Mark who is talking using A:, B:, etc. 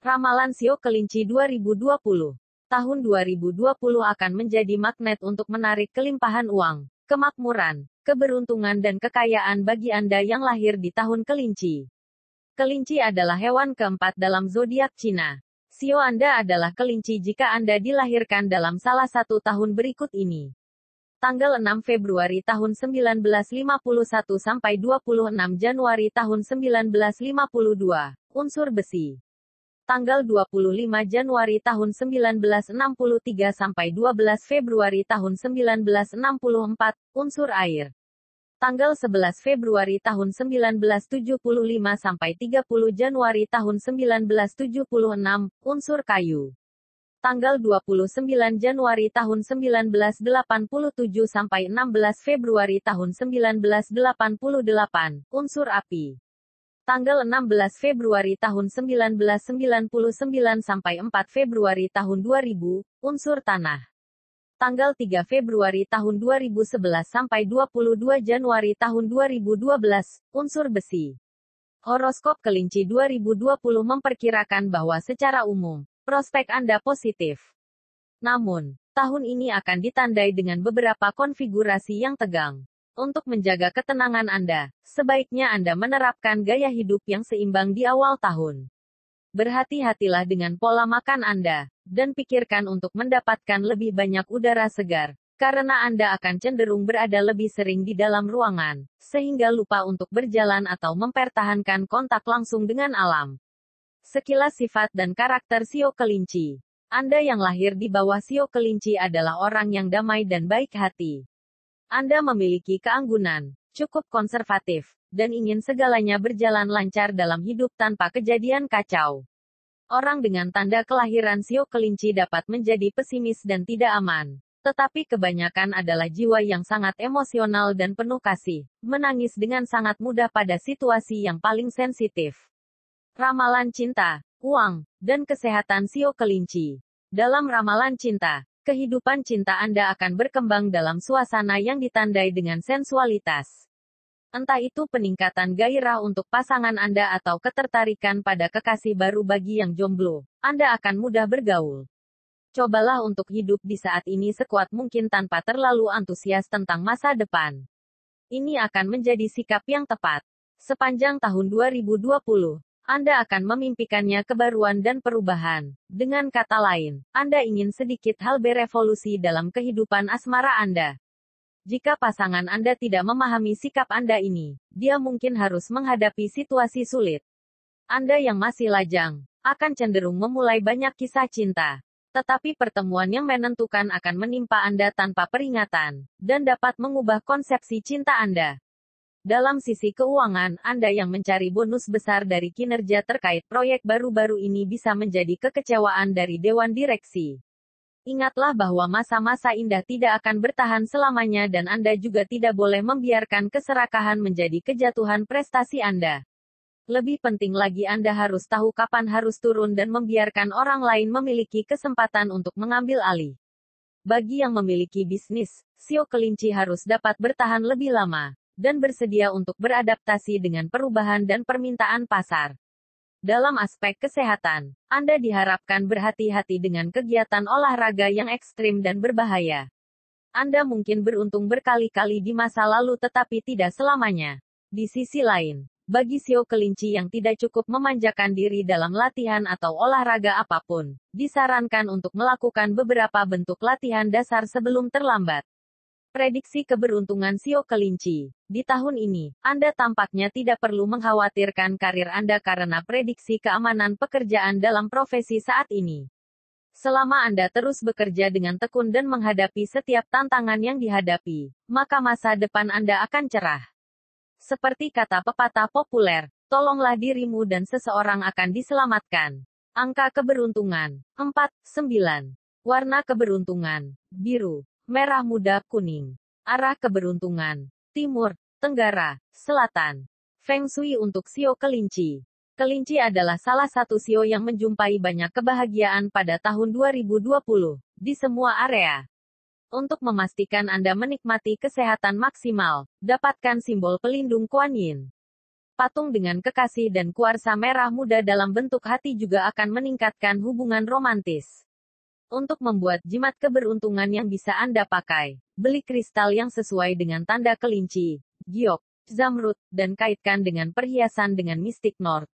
A: Ramalan Sio Kelinci 2020 Tahun 2020 akan menjadi magnet untuk menarik kelimpahan uang, kemakmuran, keberuntungan dan kekayaan bagi Anda yang lahir di tahun kelinci. Kelinci adalah hewan keempat dalam zodiak Cina. Sio Anda adalah kelinci jika Anda dilahirkan dalam salah satu tahun berikut ini. Tanggal 6 Februari tahun 1951 sampai 26 Januari tahun 1952. Unsur besi. Tanggal 25 Januari tahun 1963 sampai 12 Februari tahun 1964. Unsur air. Tanggal 11 Februari tahun 1975 sampai 30 Januari tahun 1976. Unsur kayu tanggal 29 Januari tahun 1987 sampai 16 Februari tahun 1988, unsur api. Tanggal 16 Februari tahun 1999 sampai 4 Februari tahun 2000, unsur tanah. Tanggal 3 Februari tahun 2011 sampai 22 Januari tahun 2012, unsur besi. Horoskop kelinci 2020 memperkirakan bahwa secara umum, prospek Anda positif. Namun, tahun ini akan ditandai dengan beberapa konfigurasi yang tegang. Untuk menjaga ketenangan Anda, sebaiknya Anda menerapkan gaya hidup yang seimbang di awal tahun. Berhati-hatilah dengan pola makan Anda, dan pikirkan untuk mendapatkan lebih banyak udara segar, karena Anda akan cenderung berada lebih sering di dalam ruangan, sehingga lupa untuk berjalan atau mempertahankan kontak langsung dengan alam. Sekilas sifat dan karakter Sio Kelinci. Anda yang lahir di bawah Sio Kelinci adalah orang yang damai dan baik hati. Anda memiliki keanggunan, cukup konservatif, dan ingin segalanya berjalan lancar dalam hidup tanpa kejadian kacau. Orang dengan tanda kelahiran Sio Kelinci dapat menjadi pesimis dan tidak aman. Tetapi kebanyakan adalah jiwa yang sangat emosional dan penuh kasih, menangis dengan sangat mudah pada situasi yang paling sensitif. Ramalan cinta, uang, dan kesehatan Sio Kelinci. Dalam ramalan cinta, kehidupan cinta Anda akan berkembang dalam suasana yang ditandai dengan sensualitas. Entah itu peningkatan gairah untuk pasangan Anda atau ketertarikan pada kekasih baru bagi yang jomblo, Anda akan mudah bergaul. Cobalah untuk hidup di saat ini sekuat mungkin tanpa terlalu antusias tentang masa depan. Ini akan menjadi sikap yang tepat. Sepanjang tahun 2020, anda akan memimpikannya kebaruan dan perubahan. Dengan kata lain, Anda ingin sedikit hal berevolusi dalam kehidupan asmara Anda. Jika pasangan Anda tidak memahami sikap Anda ini, dia mungkin harus menghadapi situasi sulit. Anda yang masih lajang, akan cenderung memulai banyak kisah cinta. Tetapi pertemuan yang menentukan akan menimpa Anda tanpa peringatan, dan dapat mengubah konsepsi cinta Anda. Dalam sisi keuangan, Anda yang mencari bonus besar dari kinerja terkait proyek baru-baru ini bisa menjadi kekecewaan dari dewan direksi. Ingatlah bahwa masa-masa indah tidak akan bertahan selamanya dan Anda juga tidak boleh membiarkan keserakahan menjadi kejatuhan prestasi Anda. Lebih penting lagi Anda harus tahu kapan harus turun dan membiarkan orang lain memiliki kesempatan untuk mengambil alih. Bagi yang memiliki bisnis, sio kelinci harus dapat bertahan lebih lama dan bersedia untuk beradaptasi dengan perubahan dan permintaan pasar. Dalam aspek kesehatan, Anda diharapkan berhati-hati dengan kegiatan olahraga yang ekstrim dan berbahaya. Anda mungkin beruntung berkali-kali di masa lalu tetapi tidak selamanya. Di sisi lain, bagi sio kelinci yang tidak cukup memanjakan diri dalam latihan atau olahraga apa pun, disarankan untuk melakukan beberapa bentuk latihan dasar sebelum terlambat. Prediksi keberuntungan Sio Kelinci. Di tahun ini, Anda tampaknya tidak perlu mengkhawatirkan karir Anda karena prediksi keamanan pekerjaan dalam profesi saat ini. Selama Anda terus bekerja dengan tekun dan menghadapi setiap tantangan yang dihadapi, maka masa depan Anda akan cerah. Seperti kata pepatah populer, tolonglah dirimu dan seseorang akan diselamatkan. Angka keberuntungan 4, 9. Warna keberuntungan biru merah muda, kuning. Arah keberuntungan. Timur, Tenggara, Selatan. Feng Shui untuk Sio Kelinci. Kelinci adalah salah satu Sio yang menjumpai banyak kebahagiaan pada tahun 2020, di semua area. Untuk memastikan Anda menikmati kesehatan maksimal, dapatkan simbol pelindung Kuan Yin. Patung dengan kekasih dan kuarsa merah muda dalam bentuk hati juga akan meningkatkan hubungan romantis. Untuk membuat jimat keberuntungan yang bisa Anda pakai, beli kristal yang sesuai dengan tanda kelinci, giok, zamrud, dan kaitkan dengan perhiasan dengan mistik North.